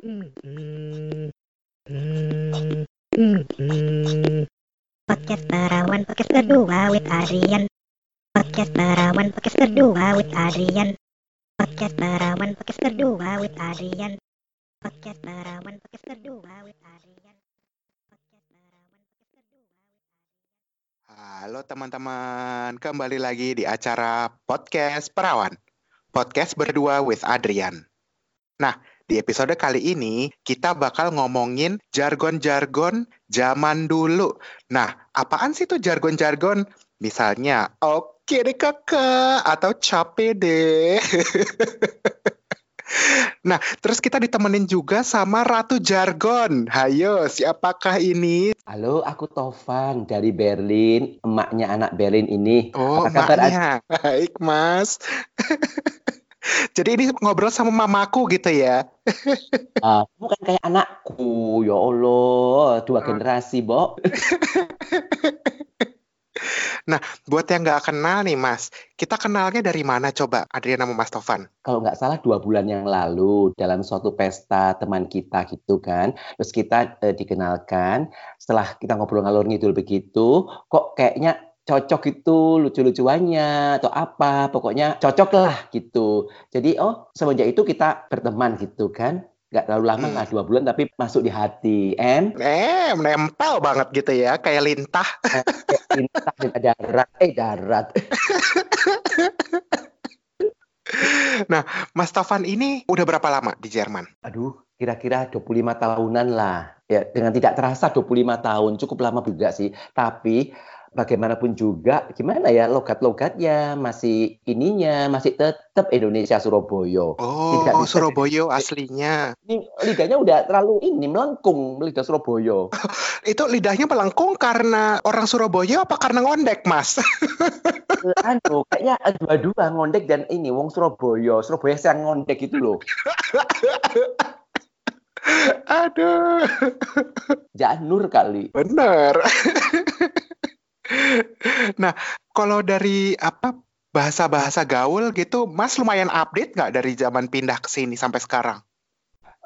Podcast Perawan Podcast kedua with Adrian Podcast Perawan Podcast kedua with Adrian Podcast Perawan Podcast kedua with Adrian Podcast Perawan Podcast kedua with Adrian Halo teman-teman, kembali lagi di acara Podcast Perawan. Podcast berdua with Adrian. Nah, di episode kali ini kita bakal ngomongin jargon-jargon zaman dulu. Nah, apaan sih tuh jargon-jargon? Misalnya, oke deh kakak, atau capek deh. nah, terus kita ditemenin juga sama Ratu Jargon. Hayo, siapakah ini? Halo, aku Tovan dari Berlin, emaknya anak Berlin ini. Oh, Apa kabar? Ad- maknya. Baik, Mas. Jadi ini ngobrol sama mamaku gitu ya. Ah, kamu kan kayak anakku, ya Allah, dua Ah. generasi, Bo. Buat yang nggak kenal nih, Mas, kita kenalnya dari mana coba, Adriana sama Mas Tovan? Kalau nggak salah dua bulan yang lalu dalam suatu pesta teman kita gitu kan, terus kita eh, dikenalkan. Setelah kita ngobrol ngalor ngidul begitu, kok kayaknya cocok itu lucu-lucuannya atau apa, pokoknya cocok lah gitu. Jadi oh semenjak itu kita berteman gitu kan, nggak terlalu lama Hmm. lah dua bulan tapi masuk di hati. And Eh, nempel banget gitu ya, kayak lintah. kayak lintah darat, eh darat. Mas Tovan ini udah berapa lama di Jerman? Aduh, kira-kira 25 tahunan lah. Ya, dengan tidak terasa 25 tahun, cukup lama juga sih. Tapi bagaimanapun juga, gimana ya logat-logatnya masih ininya masih tetap Indonesia Surabaya. Oh, Tidak bisa- Surabaya aslinya. Ini lidahnya udah terlalu ini melengkung lidah Surabaya. Itu lidahnya melengkung karena orang Surabaya apa karena ngondek, Mas? Eh, anu, kayaknya dua-dua ngondek dan ini wong Surabaya. Surabaya yang ngondek itu loh. Aduh, Janur kali. bener. Nah, kalau dari apa bahasa-bahasa gaul gitu, Mas lumayan update nggak dari zaman pindah ke sini sampai sekarang?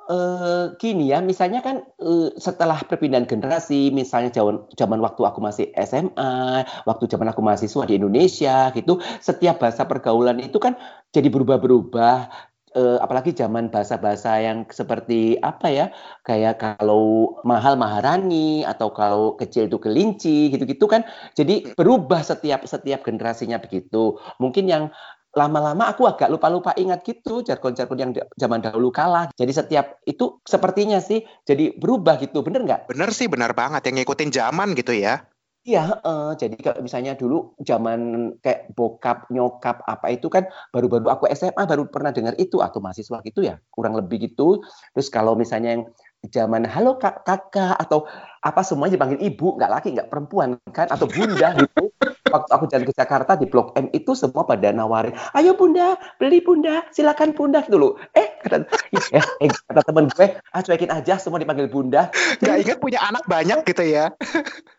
eh gini ya, misalnya kan eh, setelah perpindahan generasi, misalnya zaman zaman waktu aku masih SMA, waktu zaman aku mahasiswa di Indonesia gitu, setiap bahasa pergaulan itu kan jadi berubah-berubah. Eh, apalagi zaman bahasa-bahasa yang seperti apa ya, kayak kalau mahal maharani atau kalau kecil itu kelinci gitu-gitu kan, jadi berubah setiap setiap generasinya begitu. Mungkin yang lama-lama aku agak lupa-lupa ingat gitu jargon-jargon yang zaman dahulu kalah. Jadi setiap itu sepertinya sih jadi berubah gitu, bener nggak? Bener sih, bener banget yang ngikutin zaman gitu ya. Iya, heeh. jadi kalau misalnya dulu zaman kayak bokap, nyokap apa itu kan baru-baru aku SMA baru pernah dengar itu atau mahasiswa gitu ya, kurang lebih gitu. Terus kalau misalnya yang zaman halo kak, kakak atau apa semuanya dipanggil ibu, nggak laki, nggak perempuan kan atau bunda gitu. Waktu aku jalan ke Jakarta di Blok M itu semua pada nawarin, ayo bunda, beli bunda, silakan bunda gitu loh. Eh kata, eh, eh, kata temen gue, ah cuekin aja semua dipanggil bunda. Nggak ingat punya anak banyak gitu ya.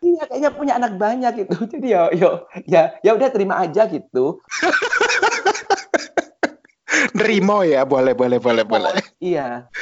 Iya, kayaknya punya anak banyak gitu. Jadi ya, yo, ya, ya udah terima aja gitu. Nerimo ya, boleh, boleh, boleh, boleh. Iya.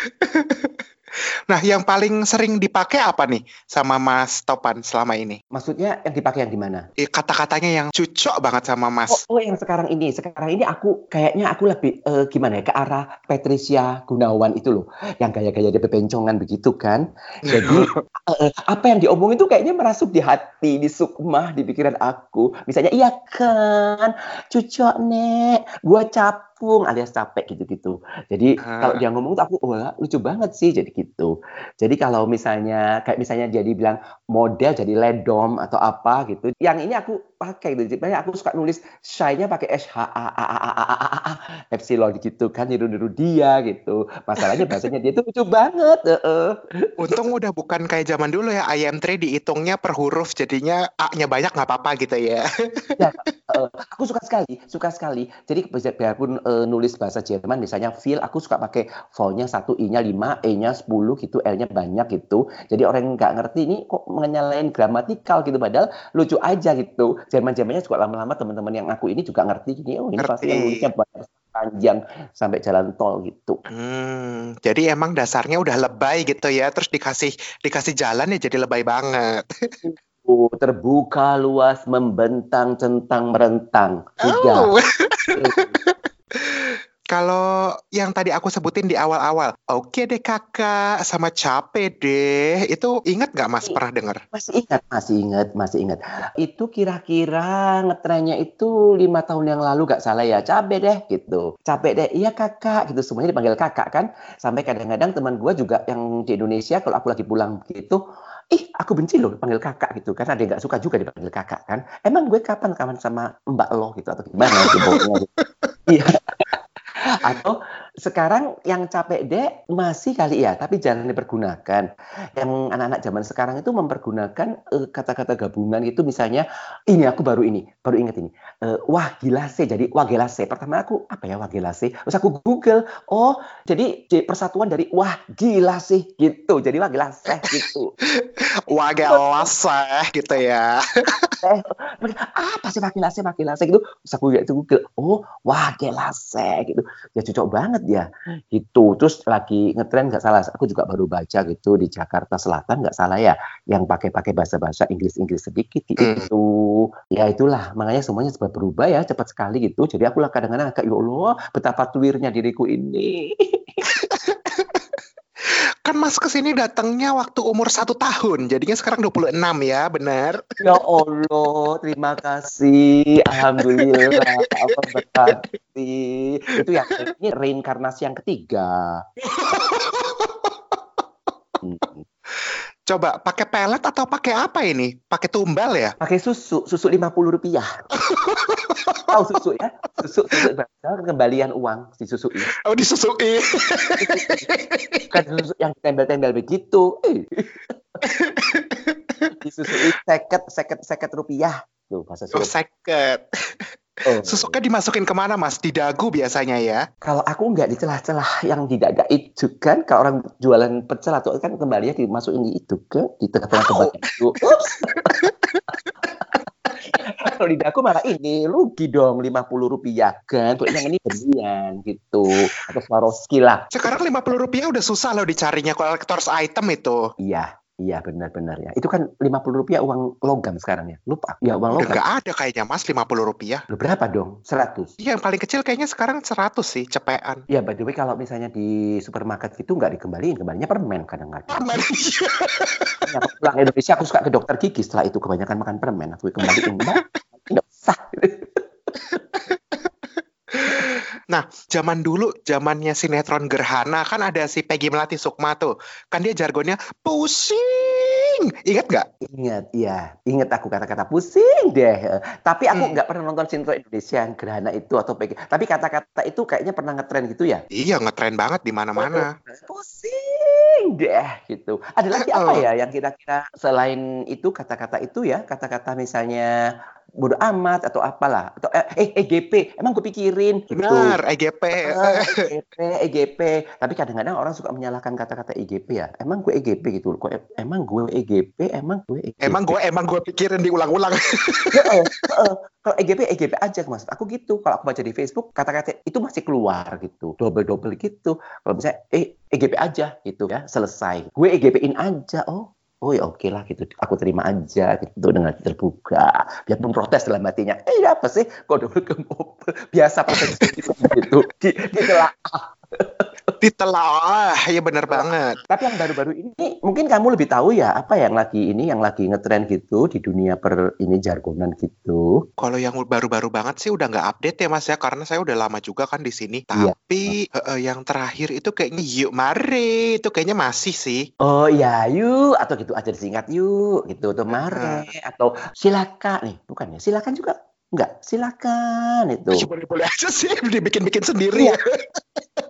Nah, yang paling sering dipakai apa nih sama Mas Topan selama ini? Maksudnya yang dipakai yang di mana? Eh, Kata-katanya yang cocok banget sama Oh, Mas. oh, yang sekarang ini. Sekarang ini aku kayaknya aku lebih eh, gimana ya ke arah Patricia Gunawan itu loh, yang gaya-gaya dia bebencongan begitu kan. Jadi eh, eh, apa yang diomongin tuh kayaknya merasuk di hati, di sukmah, di pikiran aku. Misalnya iya kan, cucok nek, gua capung alias capek gitu-gitu. Jadi Ah. kalau dia ngomong tuh aku wah lucu banget sih jadi gitu. Jadi kalau misalnya kayak misalnya dia dibilang model jadi ledom atau apa gitu. Yang ini aku pakai gitu. Jadi aku suka nulis shy-nya pakai S H A A A A A A A A epsilon gitu kan niru-niru dia gitu. Masalahnya bahasanya dia tuh lucu banget. heeh. Untung udah bukan kayak zaman dulu ya, IM3 dihitungnya per huruf, jadinya A-nya banyak nggak apa-apa gitu ya. Eh, aku suka sekali, suka sekali. Jadi bi- biarpun eh, nulis bahasa Jerman, misalnya feel, aku suka pakai vowel-nya satu, I-nya 5, E-nya 10 gitu, L-nya banyak gitu. Jadi orang yang nggak ngerti ini kok menyalahin gramatikal gitu, padahal lucu aja gitu. Jerman-Jermannya juga lama-lama teman-teman yang aku ini juga ngerti gini, oh ini pasti yang Ngerti. nulisnya banyak panjang sampai jalan tol gitu. Hmm, jadi emang dasarnya udah lebay gitu ya, terus dikasih dikasih jalan ya jadi lebay banget. Terbuka luas, membentang, centang, merentang. Sudah. Oh. Kalau yang tadi aku sebutin di awal-awal, oke deh kakak, sama capek deh, itu ingat nggak mas pernah dengar? Masih ingat, masih ingat, masih ingat. Itu kira-kira ngetrennya itu lima tahun yang lalu gak salah ya, capek deh gitu. Capek deh, iya kakak gitu, semuanya dipanggil kakak kan. Sampai kadang-kadang teman gue juga yang di Indonesia, kalau aku lagi pulang gitu, ih aku benci loh dipanggil kakak gitu. Kan ada yang nggak suka juga dipanggil kakak kan? Emang gue kapan kawan sama mbak lo gitu atau gimana gitu? Iya. Atau sekarang yang capek deh masih kali ya, tapi jangan dipergunakan. Yang anak-anak zaman sekarang itu mempergunakan uh, kata-kata gabungan itu misalnya ini aku baru ini, baru ingat ini. Uh, wah gila sih, jadi wah gila sih. Pertama aku apa ya wah gila sih? Terus aku Google, oh jadi, persatuan dari wah gila sih gitu. Jadi wah gila sih gitu. wah gila sih gitu ya. eh, apa sih wah gila sih, wah gila sih gitu. Terus aku Google, oh wah gila sih gitu ya cocok banget ya. Itu terus lagi ngetren nggak salah. Aku juga baru baca gitu di Jakarta Selatan nggak salah ya yang pakai-pakai bahasa-bahasa Inggris-Inggris sedikit gitu hmm. ya itulah makanya semuanya cepat berubah ya cepat sekali gitu. Jadi aku lah kadang-kadang agak ya Allah betapa tuirnya diriku ini Kan Mas ke sini datangnya waktu umur satu tahun, jadinya sekarang 26 ya, benar? Ya Allah, terima kasih. Alhamdulillah, apa berarti. Itu ya, ini reinkarnasi yang ketiga. hmm. Coba pakai pelet atau pakai apa ini? Pakai tumbal ya? Pakai susu, susu lima puluh rupiah. Tahu susu ya? Susu, susu kembalian uang si susu ini. Oh disusui. Kan susu yang tembel-tembel begitu. disusui seket, seket, seket rupiah. Tuh bahasa Oh seket. Oh. Susuknya dimasukin ke mana mas? Di dagu biasanya ya? Kalau aku nggak di celah-celah yang di dada itu kan, kalau orang jualan pecel atau kan kembali dimasukin di itu kan, di tengah-tengah tempat itu. kalau di dagu malah ini rugi dong lima puluh rupiah kan tuh yang ini berlian gitu atau Swarovski lah sekarang lima puluh rupiah udah susah loh dicarinya collector's item itu iya Iya benar-benar ya. Itu kan lima puluh rupiah uang logam sekarang ya. Lupa. Ya uang logam. Udah ada kayaknya mas lima puluh rupiah. Loh, berapa dong? Seratus. Iya yang paling kecil kayaknya sekarang seratus sih cepean. Iya by the way kalau misalnya di supermarket itu nggak dikembaliin, kembalinya permen kadang-kadang. Permen. ya, pulang Indonesia aku suka ke dokter gigi setelah itu kebanyakan makan permen. Aku kembaliin. Nggak sah. Nah, zaman dulu, zamannya sinetron Gerhana, kan ada si Peggy Melati Sukma tuh. Kan dia jargonnya pusing. Ingat nggak? Ingat, iya. Ingat aku kata-kata pusing deh. Tapi aku hmm. nggak hmm. pernah nonton sinetron Indonesia yang Gerhana itu atau Peggy. Tapi kata-kata itu kayaknya pernah ngetren gitu ya? Iya, ngetren banget di mana-mana. Pusing deh gitu. Ada lagi apa ya yang kira-kira selain itu kata-kata itu ya, kata-kata misalnya bodo amat atau apalah atau eh EGP emang gue pikirin gitu. benar EGP uh, EGP EGP tapi kadang-kadang orang suka menyalahkan kata-kata EGP ya emang gue EGP gitu kok emang gue EGP emang gue EGP emang gue emang gue pikirin diulang-ulang uh, uh, kalau EGP EGP aja maksud aku gitu kalau aku baca di Facebook kata-kata itu masih keluar gitu double double gitu kalau misalnya eh EGP aja gitu ya selesai gue EGP in aja oh oh ya oke okay lah gitu aku terima aja gitu dengan terbuka biarpun protes dalam hatinya eh apa sih kok udah ke biasa protes gitu di, di Ditelah, ya benar banget. Tapi yang baru-baru ini mungkin kamu lebih tahu ya apa yang lagi ini yang lagi ngetren gitu di dunia per ini jargonan gitu. Kalau yang baru-baru banget sih udah nggak update ya Mas ya karena saya udah lama juga kan di sini. Iya. Tapi iya. uh, yang terakhir itu kayaknya yuk mari itu kayaknya masih sih. Oh iya yuk atau gitu aja disingkat yuk gitu atau mare uh. atau silakan nih bukan ya silakan juga Enggak, silakan itu. Boleh-boleh aja sih, dibikin-bikin sendiri ya.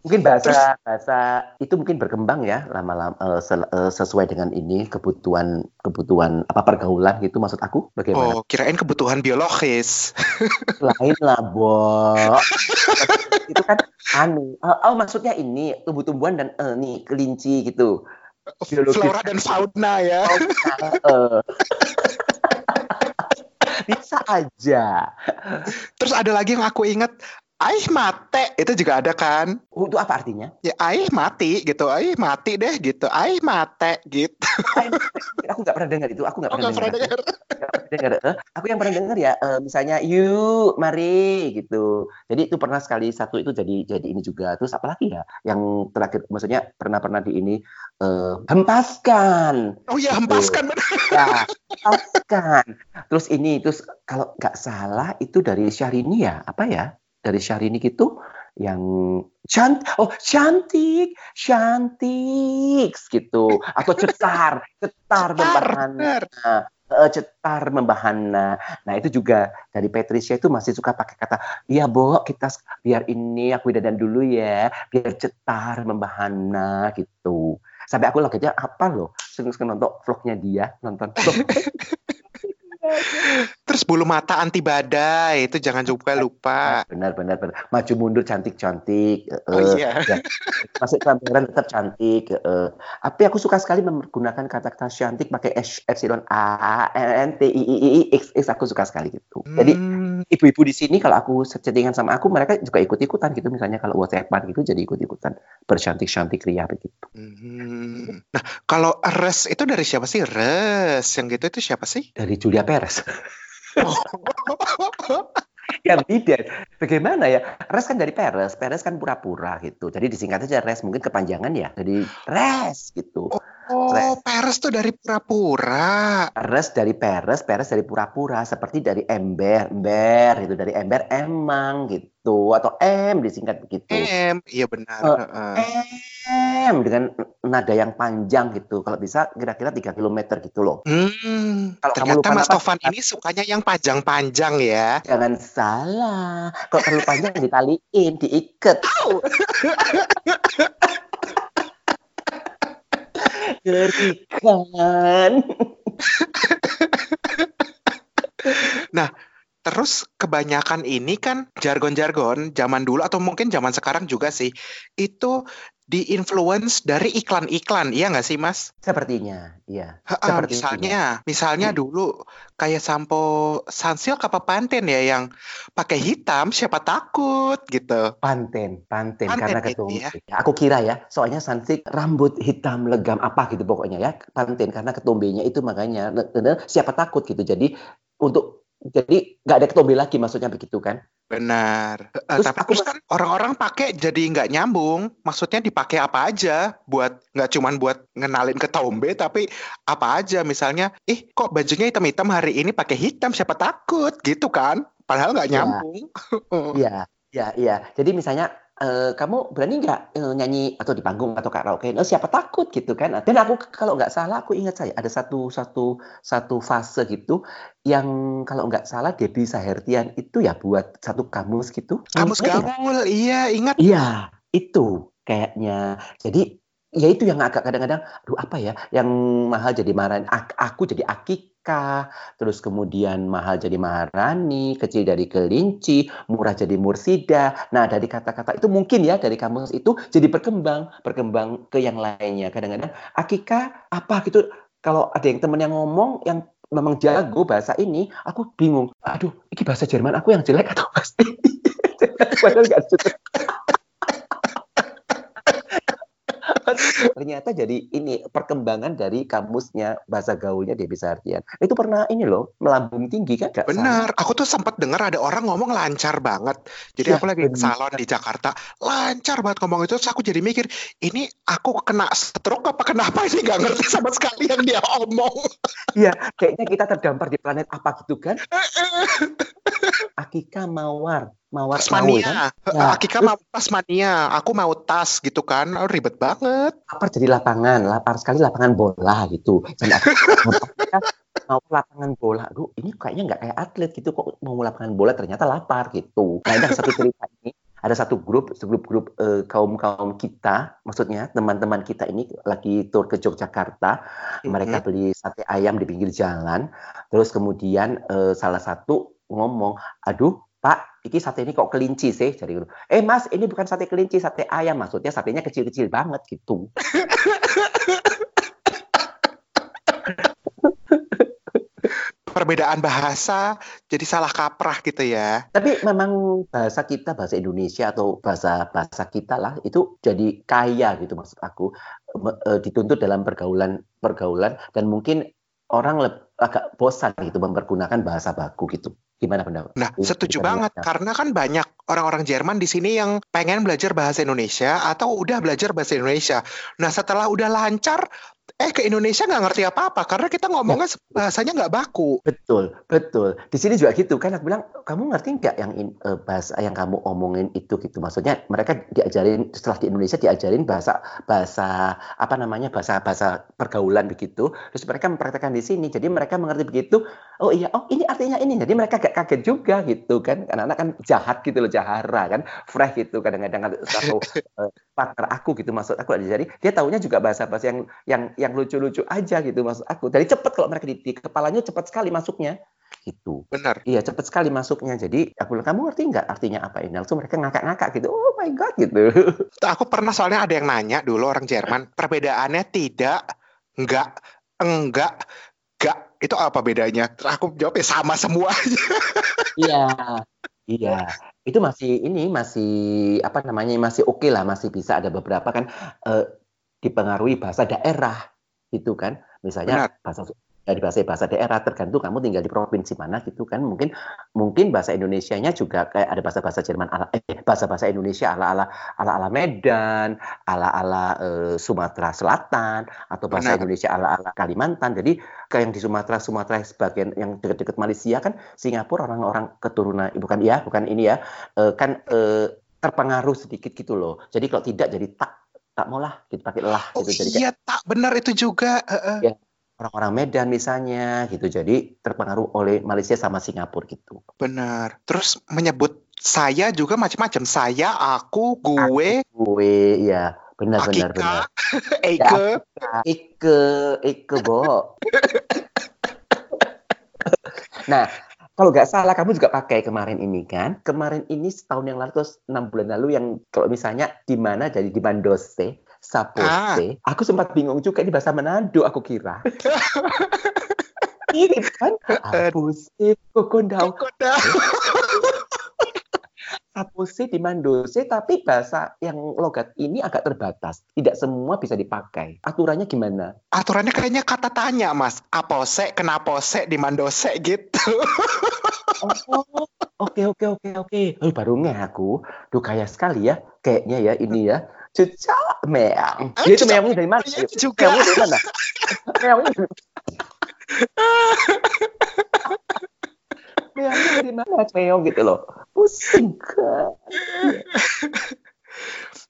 mungkin bahasa bahasa itu mungkin berkembang ya lama-lama uh, sesuai dengan ini kebutuhan kebutuhan apa pergaulan gitu maksud aku bagaimana? Oh kirain kebutuhan biologis. Lain lah bo. itu kan anu oh, oh maksudnya ini tumbuh-tumbuhan dan uh, nih kelinci gitu. Biologis. Flora dan fauna ya. Oh, uh, bisa aja. Terus ada lagi yang aku ingat, aih mate itu juga ada kan? Oh, itu apa artinya? Ya aih mati gitu, aih mati deh gitu, aih mate gitu. aku nggak pernah dengar itu. Aku nggak Oh, pernah, nggak pernah dengar. dengar. Eh, Aku yang pernah dengar ya, eh, misalnya yuk, mari gitu. Jadi itu pernah sekali satu itu jadi jadi ini juga. Terus apa lagi ya? Yang terakhir, maksudnya pernah pernah di ini eh, hempaskan. Oh ya hempaskan benar. Ya, hempaskan. Terus ini, terus kalau nggak salah itu dari Syahrini ya, apa ya? Dari Syahrini gitu yang cantik, oh cantik, cantik gitu, atau cetar, cetar membahana, cetar membahana. Nah itu juga dari Patricia itu masih suka pakai kata, iya Bo, kita biar ini aku dandan dulu ya, biar cetar membahana gitu. Sampai aku logatnya apa loh, sering nonton vlognya dia, nonton vlog. Terus bulu mata anti badai itu jangan juga lupa. benar benar benar maju mundur cantik cantik Oh iya. masuk kamera tetap cantik eh. tapi aku suka sekali menggunakan kata-kata cantik pakai S- epsilon a n t i i i x x aku suka sekali gitu jadi Hmm, ibu-ibu di sini kalau aku chattingan sama aku mereka juga ikut-ikutan gitu misalnya kalau whatsappan gitu jadi ikut-ikutan bercantik-cantik ria begitu hmm. Nah, kalau res itu dari siapa sih? Res yang gitu itu siapa sih? dari Julia Perez yang tidak. Bagaimana ya? Res kan dari Perez Perez kan pura-pura gitu. Jadi disingkat aja res mungkin kepanjangan ya. Jadi res gitu. Oh, Peres tuh dari pura-pura. Peres dari peres, peres dari pura-pura, seperti dari ember, ember itu dari ember emang gitu, atau em disingkat begitu. M, iya benar. Heeh. Em dengan nada yang panjang gitu, kalau bisa kira-kira 3 km gitu loh. Hmm, Kalau kamu ternyata lupa Mas Tovan ini sukanya yang panjang-panjang ya. Jangan salah, kalau terlalu panjang ditaliin, diikat. Ngerikan. Terus kebanyakan ini kan jargon-jargon zaman dulu atau mungkin zaman sekarang juga sih itu di-influence dari iklan-iklan, iya nggak sih Mas? Sepertinya, iya. Itu, misalnya, misalnya Hmm. dulu kayak sampo Sunsilk apa Pantene ya yang pakai hitam, siapa takut gitu. Panten, panten, Panten karena itu ketumbe. ya. Ya, Aku kira ya, soalnya Sunsilk rambut hitam legam apa gitu pokoknya ya. Panten karena ketumbenya itu makanya siapa takut gitu. Jadi untuk jadi nggak ada ketombe lagi maksudnya begitu kan? Benar. Eh, Terus tapi aku terus kan orang-orang pakai jadi nggak nyambung. Maksudnya dipakai apa aja buat nggak cuman buat ngenalin ke tombe tapi apa aja misalnya, ih kok bajunya hitam-hitam hari ini pakai hitam siapa takut gitu kan? Padahal nggak Ya. nyambung. Iya, iya, iya. Jadi misalnya eh, kamu berani nggak eh, nyanyi atau di panggung atau karaoke? Oh, siapa takut gitu kan? Dan aku kalau nggak salah, aku ingat saya ada satu satu satu fase gitu yang kalau nggak salah Debbie Sahertian itu ya buat satu kamus gitu. Kamus gaul, iya ingat. Iya, itu kayaknya. Jadi ya itu yang agak kadang-kadang, aduh apa ya, yang mahal jadi Maharani, ak- aku jadi Akika, terus kemudian mahal jadi Maharani, kecil dari kelinci, murah jadi Mursida. Nah dari kata-kata itu mungkin ya dari kamus itu jadi berkembang, berkembang ke yang lainnya. Kadang-kadang Akika apa gitu, kalau ada yang temen yang ngomong yang memang jago bahasa ini, aku bingung. Aduh, ini bahasa Jerman aku yang jelek atau pasti? Padahal. Ternyata jadi ini perkembangan dari kamusnya bahasa gaulnya Debbie Sartian. Itu pernah ini loh melambung tinggi kan? Salah. Benar, aku tuh sempat dengar ada orang ngomong lancar banget. Jadi Iya, aku lagi ke benar. salon di Jakarta, lancar banget ngomong itu. Terus aku jadi mikir, ini aku kena stroke apa kenapa ini nggak ngerti sama sekali yang dia omong. Iya, kayaknya kita terdampar di planet apa gitu kan? Akika Mawar, Mawar kan? Tasmania, Ya, Akika mau Tasmania, aku mau tas gitu kan, oh, ribet banget. Lapar jadi lapangan, lapar sekali lapangan bola gitu. Dan aku mau lapangan bola, aduh ini kayaknya nggak kayak atlet gitu. Kok mau lapangan bola ternyata lapar gitu. Nah ada satu cerita ini, ada satu grup, grup-grup eh, kaum-kaum kita, maksudnya teman-teman kita ini lagi tur ke Yogyakarta, mereka beli sate ayam di pinggir jalan, terus kemudian eh, salah satu ngomong, aduh Pak, iki sate ini kok kelinci sih? Jadi, eh Mas, ini bukan sate kelinci, sate ayam. Maksudnya satenya kecil-kecil banget gitu. perbedaan bahasa jadi salah kaprah gitu ya. Tapi memang bahasa kita, bahasa Indonesia atau bahasa bahasa kita lah itu jadi kaya gitu maksud aku e, dituntut dalam pergaulan pergaulan dan mungkin orang agak bosan gitu mempergunakan bahasa baku gitu. Gimana pendapat? Nah, setuju banget karena kan banyak orang-orang Jerman di sini yang pengen belajar bahasa Indonesia atau udah belajar bahasa Indonesia. Nah, setelah udah lancar eh ke Indonesia nggak ngerti apa-apa karena kita ngomongnya ya. bahasanya nggak baku. Betul, betul. Di sini juga gitu kan aku bilang, kamu ngerti nggak yang in, uh, bahasa yang kamu omongin itu gitu. Maksudnya mereka diajarin setelah di Indonesia diajarin bahasa bahasa apa namanya bahasa bahasa pergaulan begitu. Terus mereka mempraktekkan di sini. Jadi mereka mengerti begitu. Oh iya, oh ini artinya ini. Jadi mereka gak kaget juga gitu kan. Karena anak kan jahat gitu loh, jahara kan, fresh gitu kadang-kadang satu uh, partner aku gitu maksud aku jadi dia tahunya juga bahasa-bahasa yang yang yang lucu-lucu aja gitu maksud aku. Jadi cepet kalau mereka di, di kepalanya cepet sekali masuknya gitu. Benar. Iya cepet sekali masuknya. Jadi aku bilang kamu ngerti nggak artinya apa ini? Langsung mereka ngakak-ngakak gitu. Oh my god gitu. Aku pernah soalnya ada yang nanya dulu orang Jerman perbedaannya tidak, enggak, enggak, enggak. Itu apa bedanya? Terus aku jawab ya sama semua aja. Iya, iya itu masih ini masih apa namanya masih oke okay lah masih bisa ada beberapa kan eh, dipengaruhi bahasa daerah gitu kan misalnya Benar. bahasa dari bahasa bahasa daerah tergantung kamu tinggal di provinsi mana gitu kan. Mungkin mungkin bahasa Indonesia-nya juga kayak ada bahasa bahasa Jerman ala eh bahasa bahasa Indonesia ala ala ala ala Medan ala ala eh, Sumatera Selatan atau bahasa Benar. Indonesia ala ala Kalimantan. Jadi kayak yang di Sumatera Sumatera sebagian yang dekat-dekat Malaysia kan Singapura orang-orang keturunan bukan ya bukan ini ya eh, kan eh, terpengaruh sedikit gitu loh. Jadi kalau tidak jadi tak tak mau lah gitu pakai lah oh, gitu. Jadi iya kayak, tak benar itu juga uh, uh. Ya, orang-orang Medan misalnya gitu. Jadi terpengaruh oleh Malaysia sama Singapura gitu. Benar. Terus menyebut saya juga macam-macam. Saya, aku, gue. Aku, gue, ya. Benar, Akika, benar, benar. Eke. Ya, Eke, Eke, Bo. nah, kalau nggak salah kamu juga pakai kemarin ini kan? Kemarin ini setahun yang lalu, terus enam bulan lalu yang kalau misalnya di mana jadi di Mandose Sapose. Ah. Aku sempat bingung juga ini bahasa Manado aku kira. ini kan Sapose Kokondau. Sapose di Mandose tapi bahasa yang logat ini agak terbatas. Tidak semua bisa dipakai. Aturannya gimana? Aturannya kayaknya kata tanya, Mas. Apose, kenapa se di Mandose gitu. oh, oke oke oke oke. Oh, baru nge aku. Duh kaya sekali ya kayaknya ya ini ya Cuca meong. Dia itu meongnya dari mana? Iya, juga. Meongnya dari mana? meongnya dari meongnya dari mana? Meong gitu loh. Pusing kan.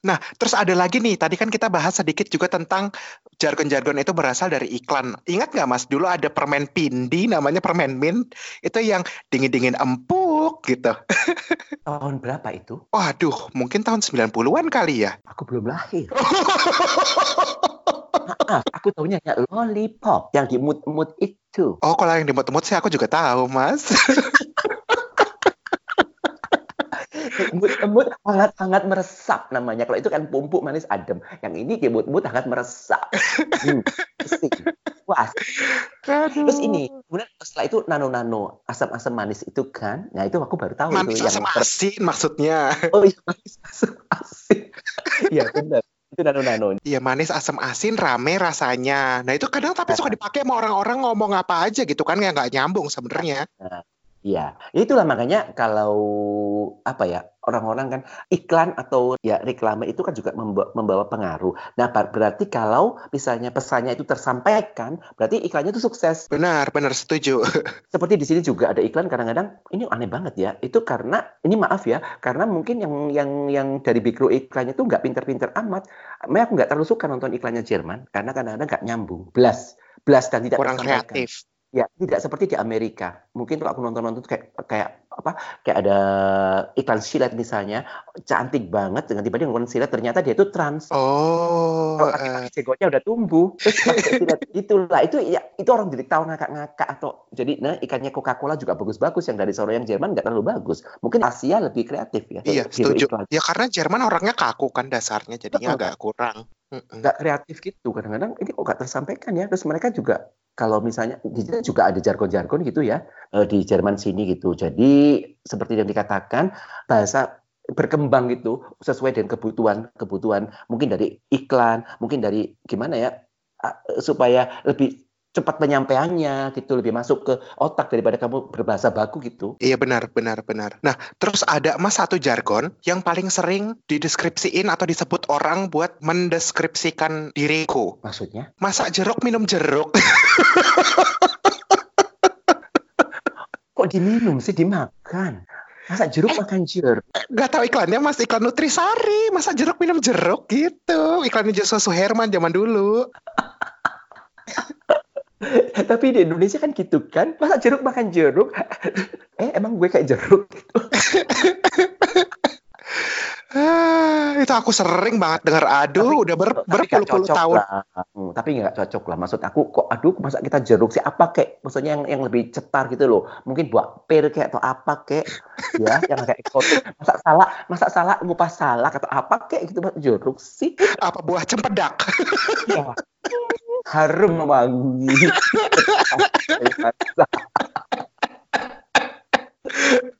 Nah, terus ada lagi nih, tadi kan kita bahas sedikit juga tentang jargon-jargon itu berasal dari iklan. Ingat nggak mas, dulu ada permen pindi namanya permen mint, itu yang dingin-dingin empuk gitu. Tahun berapa itu? Waduh, mungkin tahun 90-an kali ya. Aku belum lahir. Maaf, aku tahunya ya lollipop yang dimut-mut itu. Oh, kalau yang dimut-mut sih aku juga tahu, Mas. Embut-embut hangat-hangat meresap namanya. Kalau itu kan pumpuk manis adem. Yang ini kebut-but hangat meresap. Hmm, Wah. Terus ini, kemudian setelah itu nano-nano asam-asam manis itu kan. Nah itu aku baru tahu manis itu asam yang asin maksudnya. Oh iya manis asam asin. Iya benar itu nano-nano. Iya manis asam asin rame rasanya. Nah itu kadang tapi suka dipakai sama orang-orang ngomong apa aja gitu kan yang nggak nyambung sebenarnya. Nah, Iya, ya itulah makanya kalau apa ya orang-orang kan iklan atau ya reklame itu kan juga membawa, pengaruh. Nah berarti kalau misalnya pesannya itu tersampaikan, berarti iklannya itu sukses. Benar, benar setuju. Seperti di sini juga ada iklan kadang-kadang ini aneh banget ya. Itu karena ini maaf ya, karena mungkin yang yang yang dari Bigro iklannya itu nggak pinter-pinter amat. Makanya aku nggak terlalu suka nonton iklannya Jerman karena kadang-kadang nggak nyambung, belas, belas dan tidak kurang kreatif. Ya, tidak seperti di Amerika. Mungkin kalau aku nonton-nonton kayak kayak apa? Kayak ada iklan silat misalnya, cantik banget dengan tiba-tiba nonton silat ternyata dia itu trans. Oh. Kalau jenggotnya udah tumbuh, terus silat itulah itu ya itu orang jadi tahu ngakak-ngakak atau jadi nah ikannya Coca-Cola juga bagus-bagus yang dari Solo yang Jerman nggak terlalu bagus. Mungkin Asia lebih kreatif ya. Iya, setuju. Ya karena Jerman orangnya kaku kan dasarnya jadinya agak kurang. Nggak kreatif gitu kadang-kadang ini kok nggak tersampaikan ya. Terus mereka juga kalau misalnya sini juga ada jargon-jargon gitu ya eh, di Jerman sini gitu. Jadi seperti yang dikatakan bahasa berkembang gitu sesuai dengan kebutuhan kebutuhan mungkin dari iklan, mungkin dari gimana ya supaya lebih cepat penyampaiannya gitu lebih masuk ke otak daripada kamu berbahasa baku gitu. Iya benar, benar, benar. Nah, terus ada mas satu jargon yang paling sering dideskripsiin atau disebut orang buat mendeskripsikan diriku. Maksudnya? Masak jeruk minum jeruk. Kok diminum sih dimakan? Masa jeruk makan jeruk? Gak tahu iklannya mas, iklan Nutrisari. Masa jeruk minum jeruk gitu. Iklannya Joshua Suherman zaman dulu. Tapi di Indonesia kan gitu kan, masa jeruk makan jeruk? eh emang gue kayak jeruk gitu. Itu aku sering banget denger aduh udah ber, Tapi berpuluh-puluh tahun. lah. Hmm, tapi nggak cocok lah. Maksud aku kok aduh masa kita jeruk sih apa kek? Maksudnya yang yang lebih cetar gitu loh. Mungkin buat pir kek atau apa kek? ya, yang kayak eksotik. Masa salah, masa salah ngupas salak atau apa kek gitu Mas? jeruk sih. Apa buah cempedak? Ya. Harum wangi.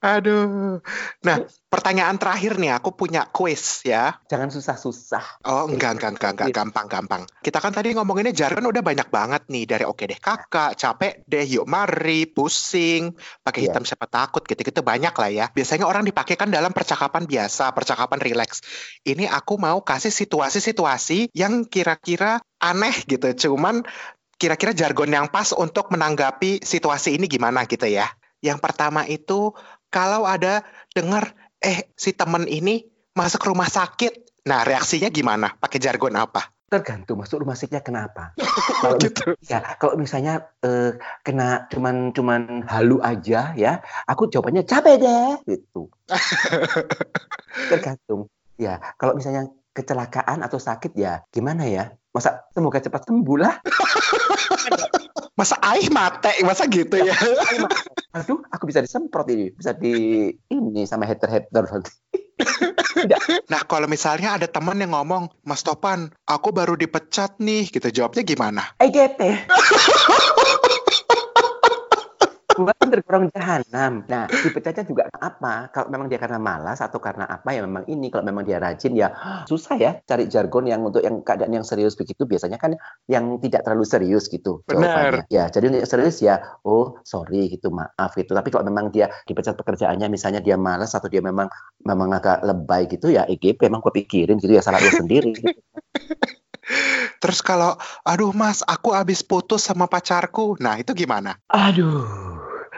Aduh. Nah, pertanyaan terakhir nih, aku punya quiz ya. Jangan susah-susah. Oh, enggak, enggak, enggak, enggak, gampang, gampang. Kita kan tadi ngomonginnya jargon udah banyak banget nih. Dari oke deh kakak, capek deh, yuk mari, pusing, pakai Iya. hitam siapa takut, gitu-gitu banyak lah ya. Biasanya orang dipakai kan dalam percakapan biasa, percakapan rileks. Ini aku mau kasih situasi-situasi yang kira-kira aneh gitu. Cuman kira-kira jargon yang pas untuk menanggapi situasi ini gimana gitu ya. Yang pertama itu kalau ada dengar eh si temen ini masuk rumah sakit. Nah, reaksinya gimana? Pakai jargon apa? Tergantung masuk rumah sakitnya kenapa. kalau gitu. ya kalau misalnya eh, kena cuman cuman halu aja ya, aku jawabannya capek deh gitu. Tergantung. Ya, kalau misalnya kecelakaan atau sakit ya gimana ya? Masa semoga cepat sembuh lah. Masa aih mate, masa gitu ya? Aduh, aku bisa disemprot ini, bisa di ini sama hater-hater nanti. Nah, kalau misalnya ada teman yang ngomong, Mas Topan, aku baru dipecat nih, gitu. Jawabnya gimana? Bukan tergolong jahanam. Nah, dipecatnya juga apa? Kalau memang dia karena malas atau karena apa ya memang ini. Kalau memang dia rajin ya susah ya cari jargon yang untuk yang keadaan yang serius begitu. Biasanya kan yang tidak terlalu serius gitu. Benar. jawabannya. Ya, jadi untuk yang serius ya, oh sorry gitu, maaf gitu. Tapi kalau memang dia dipecat pekerjaannya, misalnya dia malas atau dia memang memang agak lebay gitu ya, EGP emang gue pikirin gitu ya salah lu sendiri. Gitu. Terus kalau, aduh mas, aku habis putus sama pacarku. Nah, itu gimana? Aduh.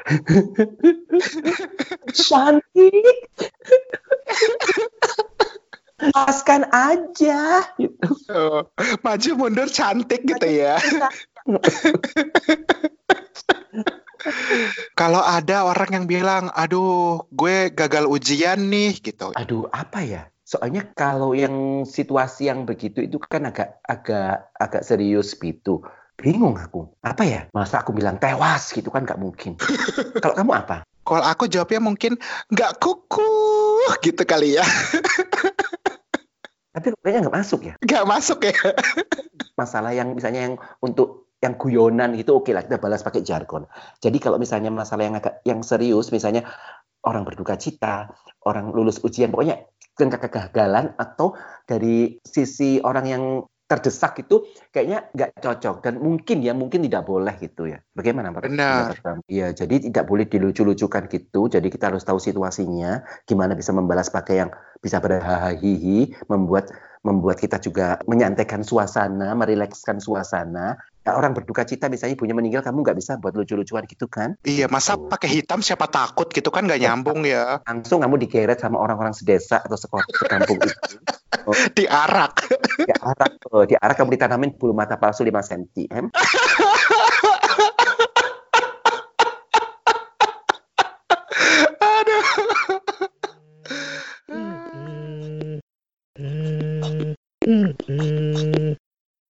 Cantik. Lepaskan aja gitu. Oh, maju mundur cantik gitu ya. Kalau ada orang yang bilang, aduh, gue gagal ujian nih, gitu. Aduh, apa ya? Soalnya kalau yang situasi yang begitu itu kan agak agak agak serius gitu. Bingung aku. Apa ya? Masa aku bilang tewas gitu kan nggak mungkin. Kalau kamu apa? Kalau aku jawabnya mungkin nggak kuku gitu kali ya. Tapi kayaknya nggak masuk ya. Nggak masuk ya. Masalah yang misalnya yang untuk yang guyonan gitu oke lah kita balas pakai jargon. Jadi kalau misalnya masalah yang agak yang serius misalnya orang berduka cita, orang lulus ujian pokoknya kegagalan atau dari sisi orang yang terdesak itu kayaknya nggak cocok dan mungkin ya mungkin tidak boleh gitu ya. Bagaimana Pak? Benar. Iya, jadi tidak boleh dilucu-lucukan gitu. Jadi kita harus tahu situasinya, gimana bisa membalas pakai yang bisa berhahihi, membuat membuat kita juga menyantaikan suasana, merilekskan suasana. Ya, orang berduka cita misalnya ibunya meninggal, kamu nggak bisa buat lucu-lucuan gitu kan? Iya, masa pakai hitam siapa takut gitu kan nggak nyambung ya. Langsung kamu digeret sama orang-orang sedesa atau sekota sekampung itu. Diarak. Diarak, oh, diarak kamu ditanamin bulu mata palsu 5 cm. Em? Aduh.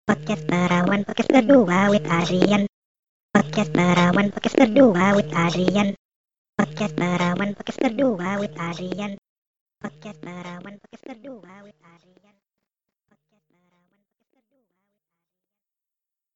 Podcast Perawan Podcast berdua with Adrian. Podcast Perawan Podcast berdua with Adrian. Podcast Perawan Podcast berdua with Adrian. Podcast Perawan Podcast berdua with Adrian